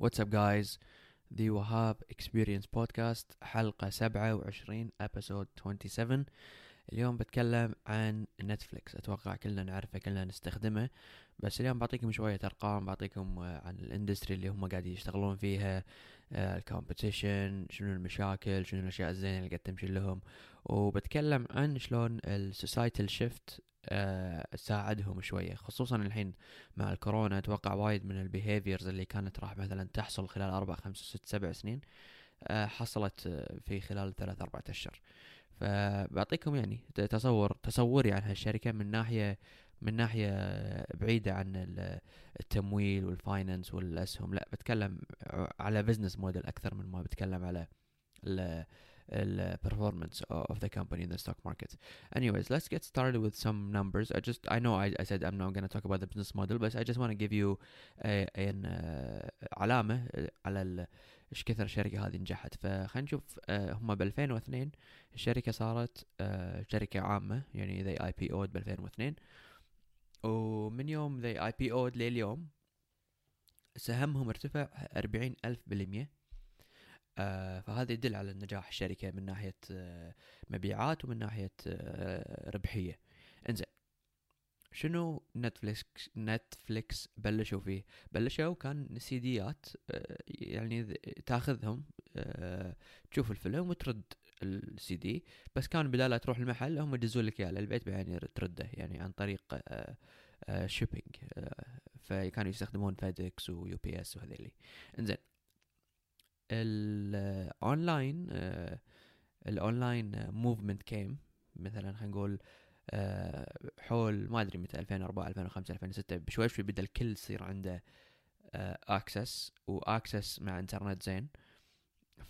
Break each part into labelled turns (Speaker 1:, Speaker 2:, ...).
Speaker 1: What's up guys? The Wahab Experience Podcast حلقة 27 episode 27 اليوم بتكلم عن نتفليكس أتوقع كلنا نعرفه كلنا نستخدمه. بس اليوم بعطيكم شوية أرقام بعطيكم آه، عن ال industry اللي هم قاعدين يشتغلون فيها ال competition شنو المشاكل شنو الأشياء الزينة اللي قاعد تمشي لهم. وبتكلم عن شلون ال societal shift آه، ساعدهم شوية خصوصا الحين مع الكورونا أتوقع وايد من ال behaviors اللي كانت راح مثلا تحصل خلال أربع خمس ست سبع سنين آه، حصلت آه، في خلال ثلاث أربعة أشهر. فبعطيكم يعني تصور تصوري عن هالشركة من ناحية من ناحية بعيدة عن التمويل وال finance والأسهم لا بتكلم على business model أكثر من ما بتكلم على performance of the company in the stock market. Anyways, let's get started with some numbers. I just I know I, I said I'm not going to talk about the business model, but I just want to give you a, an uh, علامة على إيش كثر الشركة هذه نجحت فخلينا نشوف uh, هم ب 2002 الشركة صارت uh, شركة عامة يعني they IPO'd ب 2002 ومن يوم they IPO'd لليوم سهمهم ارتفع 40 ألف بالمية آه فهذا يدل على نجاح الشركة من ناحية آه مبيعات ومن ناحية آه ربحية. إنزين شنو نتفليكس نتفليكس بلشوا فيه؟ بلشوا كان سيديات آه يعني تاخذهم آه تشوف الفيلم وترد السي دي. بس كان بدال تروح المحل هم يدزون لك إياه للبيت بعدين ترده يعني عن طريق آه آه shipping آه فكانوا يستخدمون فيدكس ويو بي إس وهذيلي. إنزين ال online ال online movement came مثلا خلينا نقول آه، حول ما أدري متى 2004 2005 2006 بشوي شوي بدأ الكل يصير عنده access آه، و access مع انترنت زين.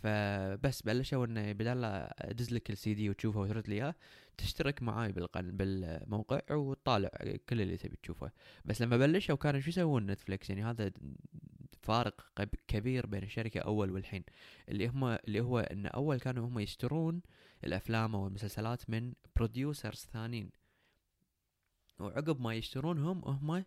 Speaker 1: فبس بلشوا إنه بدل لا أدز لك السي دي وتشوفه وترد لي إياه. تشترك معاي بالموقع وتطالع كل اللي تبي تشوفه. بس لما بلشوا كانوا شو يسوون Netflix يعني هذا فارق كبير بين الشركة أول والحين. اللي هم اللي هو إن أول كانوا هم يشترون الأفلام أو المسلسلات من producers ثانيين. وعقب ما يشترونهم هم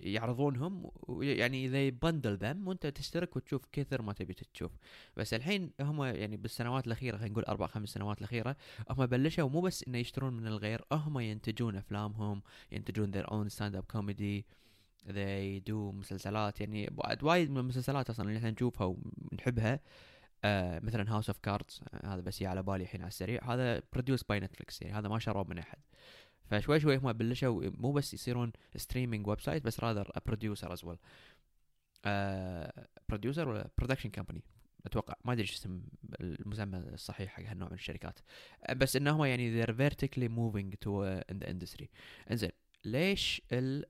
Speaker 1: يعرضونهم يعني they bundle them وأنت تشترك وتشوف كثر ما تبي تشوف. بس الحين هم يعني بالسنوات الأخيرة خلينا نقول أربع خمس سنوات الأخيرة هم بلشوا مو بس إنه يشترون من الغير هم ينتجون أفلامهم ينتجون their own stand up comedy they do مسلسلات يعني وايد من المسلسلات أصلا اللي إحنا نشوفها ونحبها آه مثلا House of Cards هذا بس على بالي الحين على السريع. هذا produced by Netflix يعني هذا ما شروه من أحد. فشوي شوي هم بلشوا مو بس يصيرون streaming website بس rather producer as well producer ولا production company أتوقع ما أدري إيش اسم المسمى الصحيح حق هالنوع من الشركات. آه، بس انهم يعني they're vertically moving to uh, in the industry. إنزين ليش ال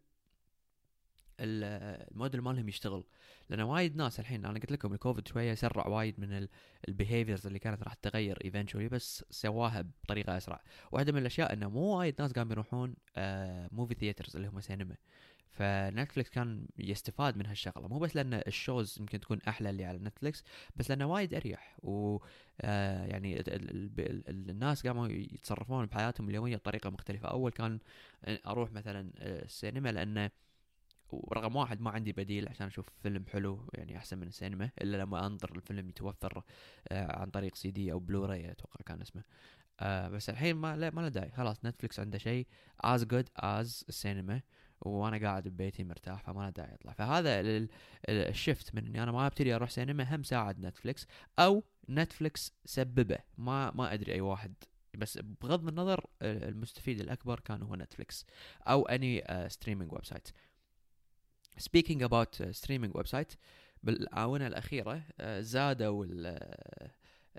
Speaker 1: الموديل مالهم يشتغل. لأن وايد ناس الحين أنا قلت لكم الكوفيد شوية سرع وايد من ال behaviors اللي كانت راح تتغير eventually بس سواها بطريقة أسرع. واحدة من الأشياء إنه مو وايد ناس قاموا يروحون movie theaters اللي هم سينما ف Netflix كان يستفاد من هالشغلة. مو بس لأن ال shows يمكن تكون أحلى اللي على Netflix بس لأنه وايد أريح. و آه يعني الناس قاموا يتصرفون بحياتهم اليومية بطريقة مختلفة. أول كان أروح مثلا السينما لأنه ورقم واحد ما عندي بديل عشان أشوف فيلم حلو يعني أحسن من السينما إلا لما أنطر الفيلم يتوفر آه عن طريق سي دي أو بلوراي أتوقع كان اسمه. آه بس الحين ما لا ما له داعي. خلاص Netflix عنده شيء as good as السينما وأنا قاعد ببيتي مرتاح فما له داعي اطلع فهذا ال shift من إني أنا ما أبتدي أروح سينما هم ساعد Netflix أو Netflix سببه. ما ما أدري أي واحد. بس بغض النظر المستفيد الأكبر كان هو Netflix أو any streaming website speaking about streaming website بالاونه الأخيرة uh, زادوا uh,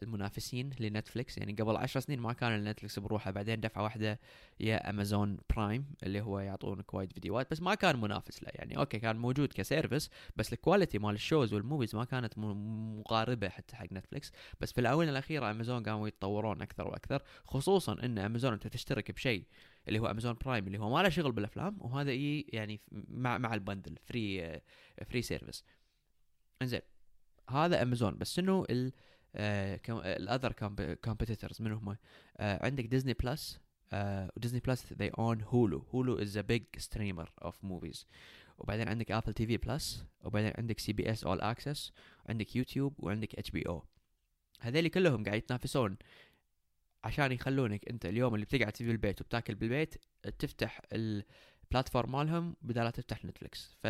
Speaker 1: المنافسين ل Netflix. يعني قبل عشر سنين ما كان Netflix بروحه بعدين دفعة واحدة يا Amazon Prime اللي هو يعطونك وايد فيديوهات بس ما كان منافس له. يعني أوكي كان موجود ك service بس ال quality مال ال shows وال movies ما كانت مقاربة حتى حق Netflix. بس في الاونه الاخيره امازون قاموا يتطورون أكثر وأكثر خصوصا إن امازون أنت تشترك بشيء اللي هو Amazon Prime اللي هو ما له شغل بالأفلام وهذا يعني مع مع ال bundle free free service إنزين هذا امازون بس شنو ال other competitors من هم عندك Disney Plus و Disney Plus they own Hulu Hulu is a big streamer of movies. وبعدين عندك Apple TV Plus وبعدين عندك CBS All Access وعندك يوتيوب وعندك HBO هذول كلهم قاعد يتنافسون عشان يخلونك أنت اليوم اللي بتقعد في البيت وبتاكل بالبيت تفتح ال platform مالهم بدل لا تفتح Netflix ف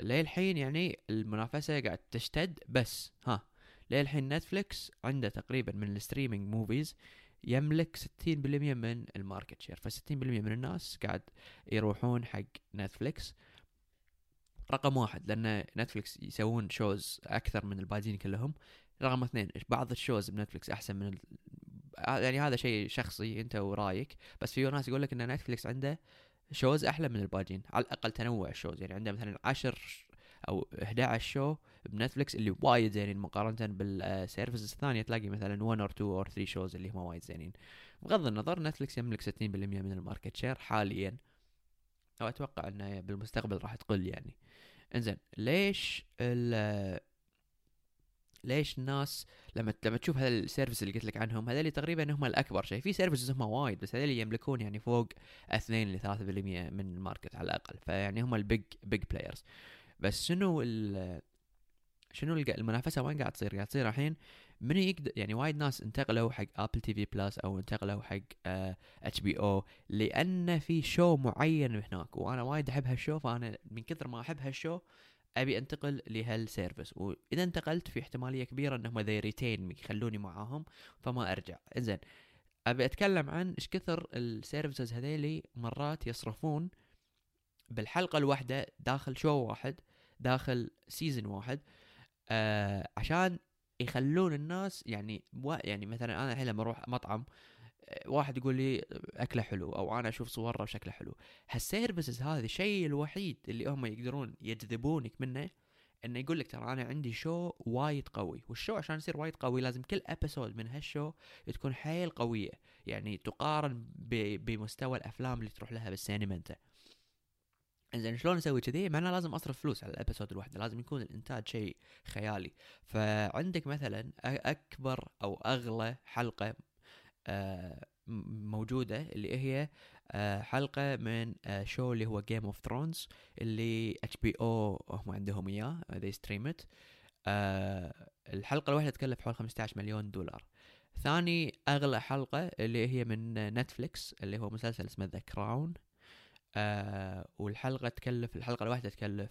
Speaker 1: للحين يعني المنافسة قاعد تشتد بس ها. للحين Netflix عنده تقريبا من ال streaming movies يملك 60% من ال market share ف 60% من الناس قاعد يروحون حق Netflix رقم واحد لأن Netflix يسوون shows أكثر من الباقيين كلهم. رقم اثنين بعض ال shows ب Netflix أحسن من ال... يعني هذا شيء شخصي أنت ورأيك بس في ناس يقول لك إن Netflix عنده shows أحلى من الباقيين على الأقل تنوع ال shows يعني عنده مثلا 10 أو 11 show ب Netflix اللي وايد زينين مقارنة بال services الثانية. تلاقي مثلا 1 or 2 or 3 shows اللي هم وايد زينين. بغض النظر Netflix يملك 60% من ال market share حاليا. أو أتوقع إنه بالمستقبل راح تقل يعني. إنزين ليش ال ليش الناس لما لما تشوف هذا ال service اللي قلت لك عنهم هذول تقريبا هم الأكبر شيء. في services هم وايد بس هذول يملكون يعني فوق 2 ل 3% من ال market على الأقل. فيعني هم ال big big players بس شنو ال شنو المنافسة وين قاعد تصير؟ قاعد تصير الحين من يقدر يعني وايد ناس انتقلوا حق Apple TV Plus أو انتقلوا حق HBO لأن في show معين هناك وأنا وايد أحب هال show فأنا من كثر ما أحب هال show أبي أنتقل لهال service وإذا انتقلت في احتمالية كبيرة انهم they retain يخلوني معاهم فما أرجع زين أبي أتكلم عن إيش كثر ال services هذيلي مرات يصرفون بالحلقة الواحدة داخل show واحد داخل season واحد آه عشان يخلون الناس يعني يعني مثلا أنا الحين لما أروح مطعم واحد يقول لي أكله حلو أو أنا أشوف صوره وشكله حلو. هال services هذه الشيء الوحيد اللي هم يقدرون يجذبونك منه إنه يقول لك ترى أنا عندي show وايد قوي. وال show عشان يصير وايد قوي لازم كل episode من هال show تكون حيل قوية. يعني تقارن بمستوى الأفلام اللي تروح لها بالسينما أنت. زين شلون أسوي كذي؟ معناه لازم أصرف فلوس على ال episode الواحدة، لازم يكون الإنتاج شيء خيالي، فعندك مثلا أكبر أو أغلى حلقة آه، موجودة اللي هي آه، حلقة من show آه، اللي هو Game of Thrones اللي HBO هم عندهم إياه they stream it الحلقة الواحدة تكلف حوالي 15 مليون دولار. ثاني أغلى حلقة اللي هي من Netflix اللي هو مسلسل اسمه The Crown والحلقة تكلف الحلقة الواحده تكلف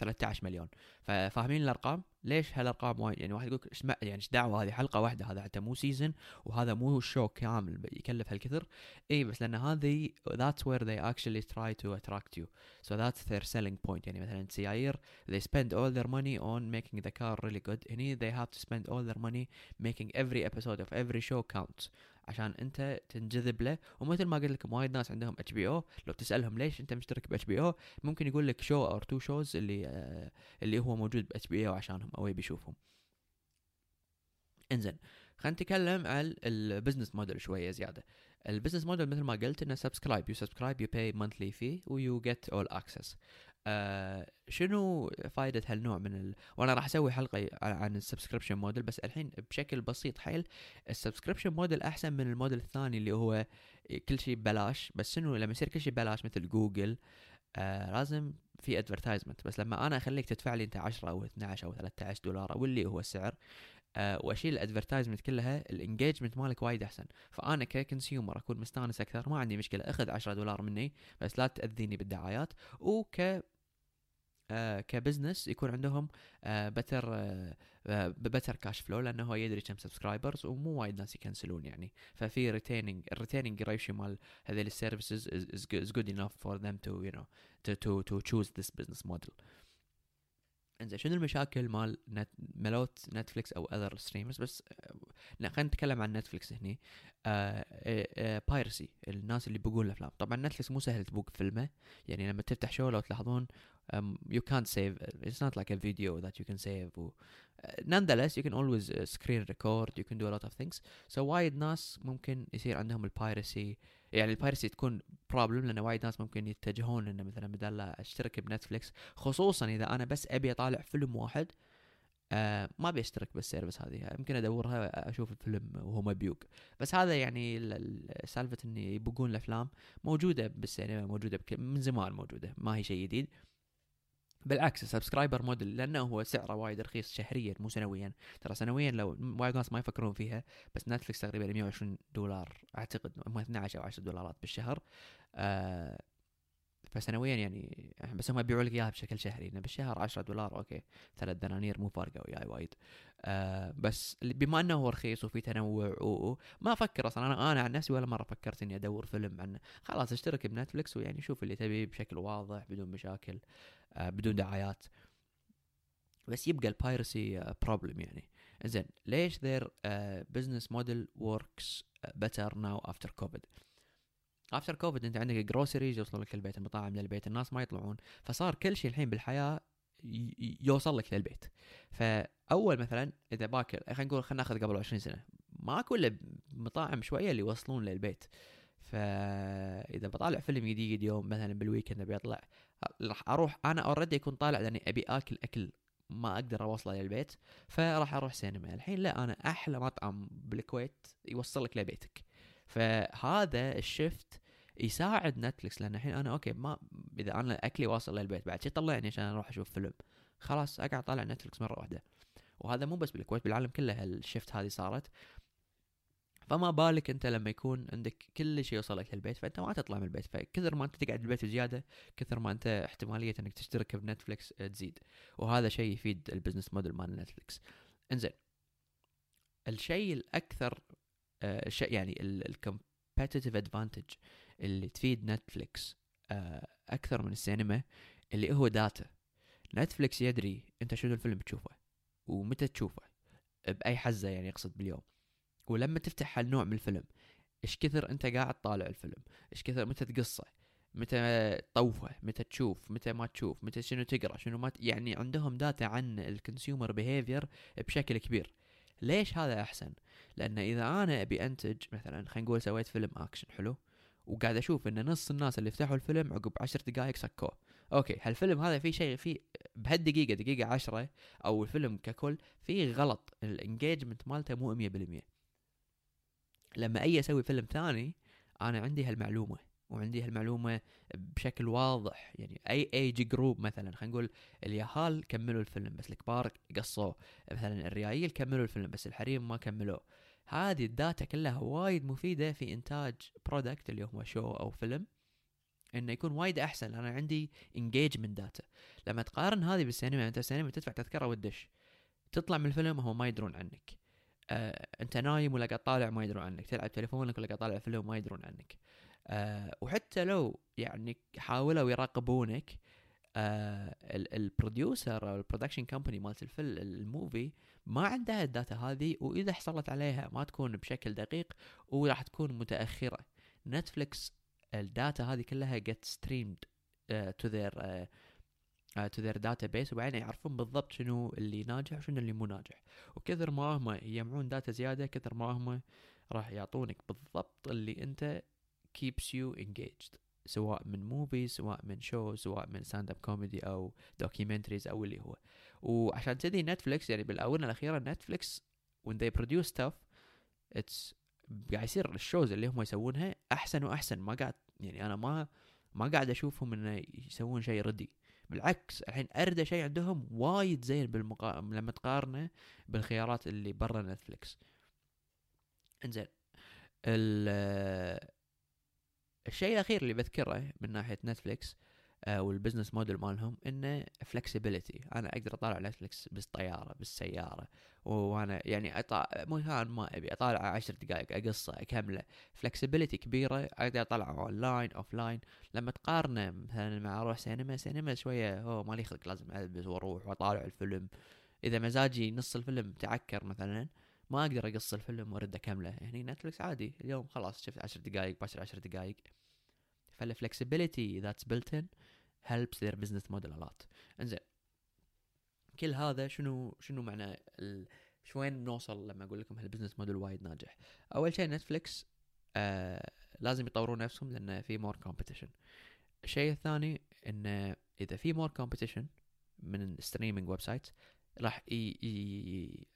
Speaker 1: 13 مليون ففاهمين الارقام ليش هالارقام وايد يعني واحد يقول إيش يعني إيش دعوه هذه حلقه واحدة هذا حتى مو season وهذا مو show كامل يكلف هالكثر اي بس لأن هذه that's where they actually try to attract you so that's their selling point يعني مثلا سيايير they spend all their money on making the car really good هني they have to spend all their money making every episode of every show counts عشان انت تنجذب له. ومثل ما قلت لكم وايد ناس عندهم HBO لو تسألهم ليش انت مشترك ب HBO ممكن يقول لك show أو two shows اللي آه اللي هو موجود ب HBO عشانهم أو يبي يشوفهم. إنزين خلينا نتكلم عن ال business model شوية زيادة. ال business model مثل ما قلت إنه subscribe you subscribe you pay monthly fee و you get all access شنو فائدة هالنوع من ال... وأنا راح أسوي حلقة عن ال subscription model بس الحين بشكل بسيط حيل ال subscription model أحسن من الموديل الثاني اللي هو كل شيء ببلاش. بس شنو لما يصير كل شيء ببلاش مثل جوجل آه لازم في advertisement بس لما أنا أخليك تدفع لي أنت 10 أو 12 أو 13 دولار أو اللي هو السعر أه وأشيل ال advertisement كلها ال engagement مالك وايد أحسن. فأنا ك consumer أكون مستانس أكثر ما عندي مشكلة أخذ 10 دولار مني بس لا تأذيني بالدعايات. وك آه ك business يكون عندهم آه better آه better cash flow لأنه هو يدري كم subscribers ومو وايد ناس يكنسلون يعني. ففي retaining ال retaining ratio مال هذيل ال services is good enough for them to you know to to choose this business model إنزين شنو المشاكل مال نت ملوت نتفليكس أو other streamers بس آه خلينا نتكلم عن نتفليكس هني. piracy آه آه الناس اللي يبوقون الأفلام. طبعا نتفليكس مو سهل تبوق فيلمه. يعني لما تفتح show لو تلاحظون um, you can't save it's not like a video that you can save و, uh, nonetheless you can always uh, screen record you can do a lot of things. So وايد ناس ممكن يصير عندهم ال piracy يعني ال piracy تكون problem لأن وايد ناس ممكن يتجهون إنه مثلا بدل أشترك بنتفليكس خصوصا إذا أنا بس أبي أطالع فيلم واحد آه ما بيشترك بال service هذه. يمكن أدورها أشوف الفيلم وهو مبيوق. بس هذا يعني ال- ال- سالفة ان يبوقون الأفلام موجودة بالسينما موجودة من زمان موجودة ما هي شيء جديد. بالعكس ال subscriber model لأنه هو سعره وايد رخيص شهريا مو سنويا. ترى سنويا لو وايد ناس ما يفكرون فيها بس نتفلكس تقريبا 120 دولار أعتقد هم 12 أو 10 دولارات بالشهر. آه فسنويا يعني بس هم يبيعوا لك إياها بشكل شهري إنه بالشهر 10 دولار أوكي ثلاث دنانير مو فارقة وياي وايد. آه بس بما إنه هو رخيص وفي تنوع و... و- ما أفكر أصلا أنا أنا عن نفسي ولا مرة فكرت إني أدور فيلم عنه. خلاص أشترك بنتفلكس ويعني شوف اللي تبيه بشكل واضح بدون مشاكل. بدون دعايات. بس يبقى ال piracy problem يعني. زين ليش their business model works better now after covid after covid أنت عندك groceries يوصلوا لك البيت المطاعم للبيت الناس ما يطلعون. فصار كل شيء الحين بالحياة يوصل لك للبيت. فأول مثلا إذا باكر خلينا نقول خلينا ناخذ قبل 20 سنة ماكو الا مطاعم شوية اللي يوصلون للبيت. فاذا بطالع فيلم جديد يوم مثلا بال weekend أبي أطلع راح أروح أنا already اكون طالع لأني أبي آكل أكل ما أقدر أوصله للبيت فراح أروح سينما الحين لا أنا أحلى مطعم بالكويت يوصلك لبيتك. فهذا ال shift يساعد نتفلكس لأن الحين أنا أوكي ما إذا أنا أكلي واصل للبيت بعد شي طلعني عشان أروح أشوف فيلم. خلاص أقعد طالع نتفلكس مرة واحدة. وهذا مو بس بالكويت بالعالم كله ال shift هذه صارت. فما بالك انت لما يكون عندك كل شيء يوصلك للبيت فانت ما تطلع من البيت. فكثر ما انت تقعد بالبيت زياده كثر ما انت احتمالية انك تشترك بنتفلكس تزيد. وهذا شيء يفيد ال business model مال نتفلكس انزين. الشيء الأكثر آه يعني ال competitive advantage اللي تفيد نتفلكس آه أكثر من السينما اللي هو data نتفلكس يدري انت شنو الفيلم تشوفه ومتى تشوفه بأي حزة يعني يقصد باليوم. ولما تفتح هالنوع من الفيلم إيش كثر أنت قاعد طالع الفيلم؟ إيش كثر متى تقصه؟ متى تطوفه؟ متى تشوف؟ متى ما تشوف؟ متى شنو تقرأ؟ شنو ما ت... يعني عندهم data عن ال consumer behavior بشكل كبير. ليش هذا أحسن؟ لأن إذا أنا أبي أنتج مثلا خلينا نقول سويت فيلم اكشن حلو وقاعد أشوف إن نص الناس اللي فتحوا الفيلم عقب عشر دقائق سكوه. أوكي هالفيلم هذا فيه شيء فيه بهالدقيقة دقيقة عشرة أو الفيلم ككل فيه غلط. ال engagement مالته مو 100% لما أجي أسوي فيلم ثاني أنا عندي هالمعلومة وعندي هالمعلومة بشكل واضح. يعني أي age group مثلا خلينا نقول اليهال كملوا الفيلم بس الكبار قصوه مثلا الريايل كملوا الفيلم بس الحريم ما كملوه هذه ال data كلها وايد مفيدة في إنتاج product اللي هو show أو فيلم إنه يكون وايد أحسن. أنا عندي engagement data لما تقارن هذه بالسينما أنت السينما تدفع تذكرة وتدش. تطلع من الفيلم هم ما يدرون عنك. آه، انت نايم ولا قاعد طالع ما يدرون عنك. تلعب تليفونك ولا قاعد طالع فيلم ما يدرون عنك. آه، وحتى لو يعني حاولوا يراقبونك آه ال producer أو ال production company مالت الفيلم ال movie ما عندها ال data هذه وإذا حصلت عليها ما تكون بشكل دقيق وراح تكون متأخرة. Netflix ال data هذه كلها get streamed uh, to uh, to their database وبعدين يعرفون بالضبط شنو اللي ناجح وشنو اللي مو ناجح. وكثر ما هم يجمعون data زيادة كثر ما هم راح يعطونك بالضبط اللي أنت keeps you engaged سواء من movie سواء من show سواء من stand up comedy أو documentaries أو اللي هو. وعشان كذي Netflix يعني بالاونه الأخيرة Netflix when they produce stuff it's قاعد يصير ال shows اللي هم يسوونها أحسن وأحسن. ما قاعد يعني أنا ما ما قاعد أشوفهم إنه يسوون شيء ردي. بالعكس الحين اردى شيء عندهم وايد زين بالمقا... لما تقارنه بالخيارات اللي برا Netflix إنزين ال الشيء الأخير اللي بذكره من ناحية Netflix وال business model مالهم إنه flexibility أنا أقدر أطالع Netflix بالطيارة بالسيارة وأنا يعني أطا... مكان ما أبي أطالع عشر دقائق اقصه أكمله. flexibility كبيرة أقدر أطالعه online offline لما تقارنه مثلا مع أروح سينما سينما شوية هو مالي خلق لازم ألبس وأروح وأطالع الفيلم. إذا مزاجي نص الفيلم تعكر مثلا ما أقدر أقص الفيلم وأرد أكمله. هني Netflix عادي اليوم خلاص شفت عشر دقائق باجر عشر دقائق. فال flexibility built in helps their business model a lot. إنزين كل هذا شنو شنو معنى ال... شوين نوصل لما أقول لكم هال business model وايد ناجح؟ أول شيء نتفلكس آه لازم يطورون نفسهم لأن في more competition الشيء الثاني انه إذا في more competition من streaming website راح ي...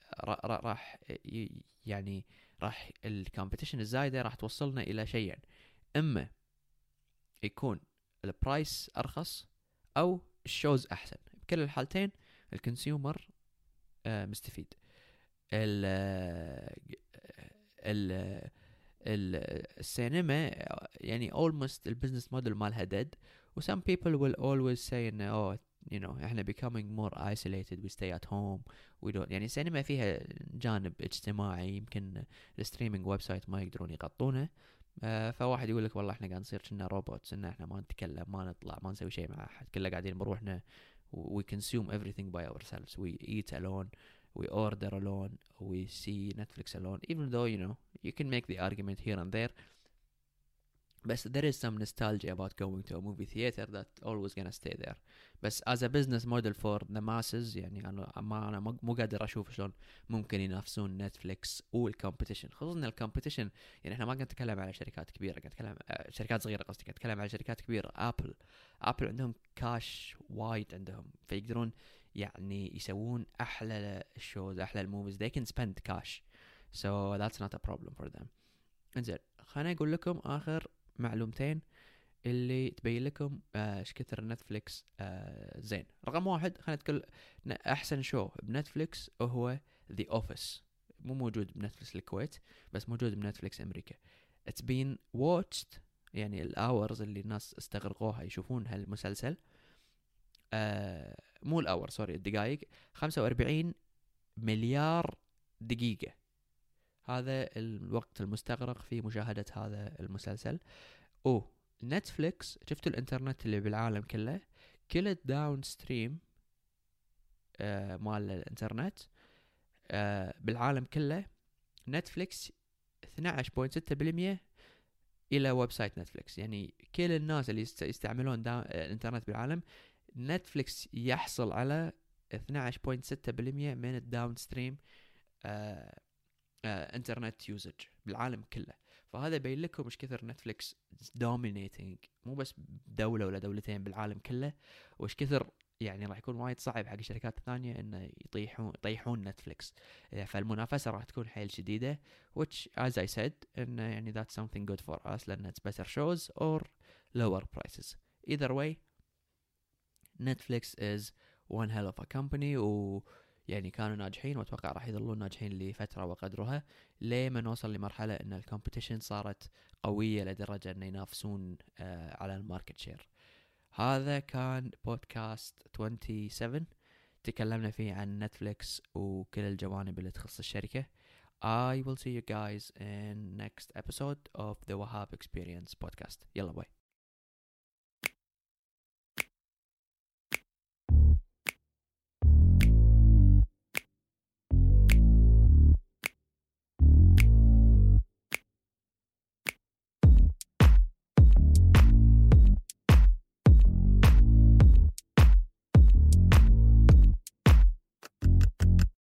Speaker 1: راح. يعني راح ال competition الزايدة راح توصلنا إلى شيئين. إما يكون ال price أرخص أو ال shows أحسن. بكل الحالتين ال consumer آه مستفيد. ال ال السينما يعني almost ال business model مالها dead. و some people will always say إنه oh you know إحنا becoming more isolated. We stay at home. We don't. يعني السينما فيها جانب اجتماعي. يمكن ال streaming website ما يقدرون يغطونه. آه فواحد يقول لك والله إحنا قاعد نصير كنا robots ان إحنا ما نتكلم ما نطلع ما نسوي شيء مع احد كله قاعدين بروحنا we consume everything by ourselves we eat alone we order alone we see Netflix alone even though you know you can make the argument here and there but there is some nostalgia about going to a movie theater that always gonna stay there. بس as a business model for the masses يعني أنا ما أنا مو قادر أشوف شلون ممكن ينافسون Netflix وال competition خصوصا ال competition يعني إحنا ما قاعد نتكلم على شركات كبيرة قاعد نتكلم شركات صغيرة قصدي قاعد نتكلم على شركات كبيرة. Apple Apple عندهم كاش وايد عندهم فيقدرون يعني يسوون أحلى ال shows أحلى ال movies they can spend cash. So that's not a problem for them. إنزين خليني أقول لكم آخر معلومتين اللي تبين لكم إيش آه كثر Netflix آه زين. رقم واحد خلينا نتكلم أحسن show ب Netflix هو The Office مو موجود ب Netflix الكويت بس موجود ب Netflix أمريكا. it's been watched يعني ال hours اللي الناس استغرقوها يشوفون هالمسلسل آه مو ال hour sorry الدقائق. 45 مليار دقيقة. هذا الوقت المستغرق في مشاهدة هذا المسلسل. أو Netflix شفتوا الإنترنت اللي بالعالم كله؟ كل ال downstream آه مال الإنترنت آه بالعالم كله. Netflix 12.6% إلى website Netflix يعني كل الناس اللي يستعملون الإنترنت بالعالم Netflix يحصل على 12.6% من ال downstream آه internet usage بالعالم كله. فهذا يبين لكم إيش كثر Netflix dominating مو بس بدوله ولا دولتين بالعالم كله. وإيش كثر يعني راح يكون وايد صعب حق الشركات الثانية إنه يطيحون يطيحون Netflix فالمنافسة راح تكون حيل شديدة which as I said إنه يعني that's something good for us لأن it's better shows or lower prices. Either way Netflix is one hell of a company و يعني كانوا ناجحين وأتوقع راح يظلون ناجحين لفترة وقدرها لما نوصل لمرحلة إن ال competition صارت قوية لدرجة ان ينافسون آه على ال market share. هذا كان بودكاست 27 تكلمنا فيه عن Netflix وكل الجوانب اللي تخص الشركة. I will see you guys in next episode of the Wahab Experience podcast. يلا باي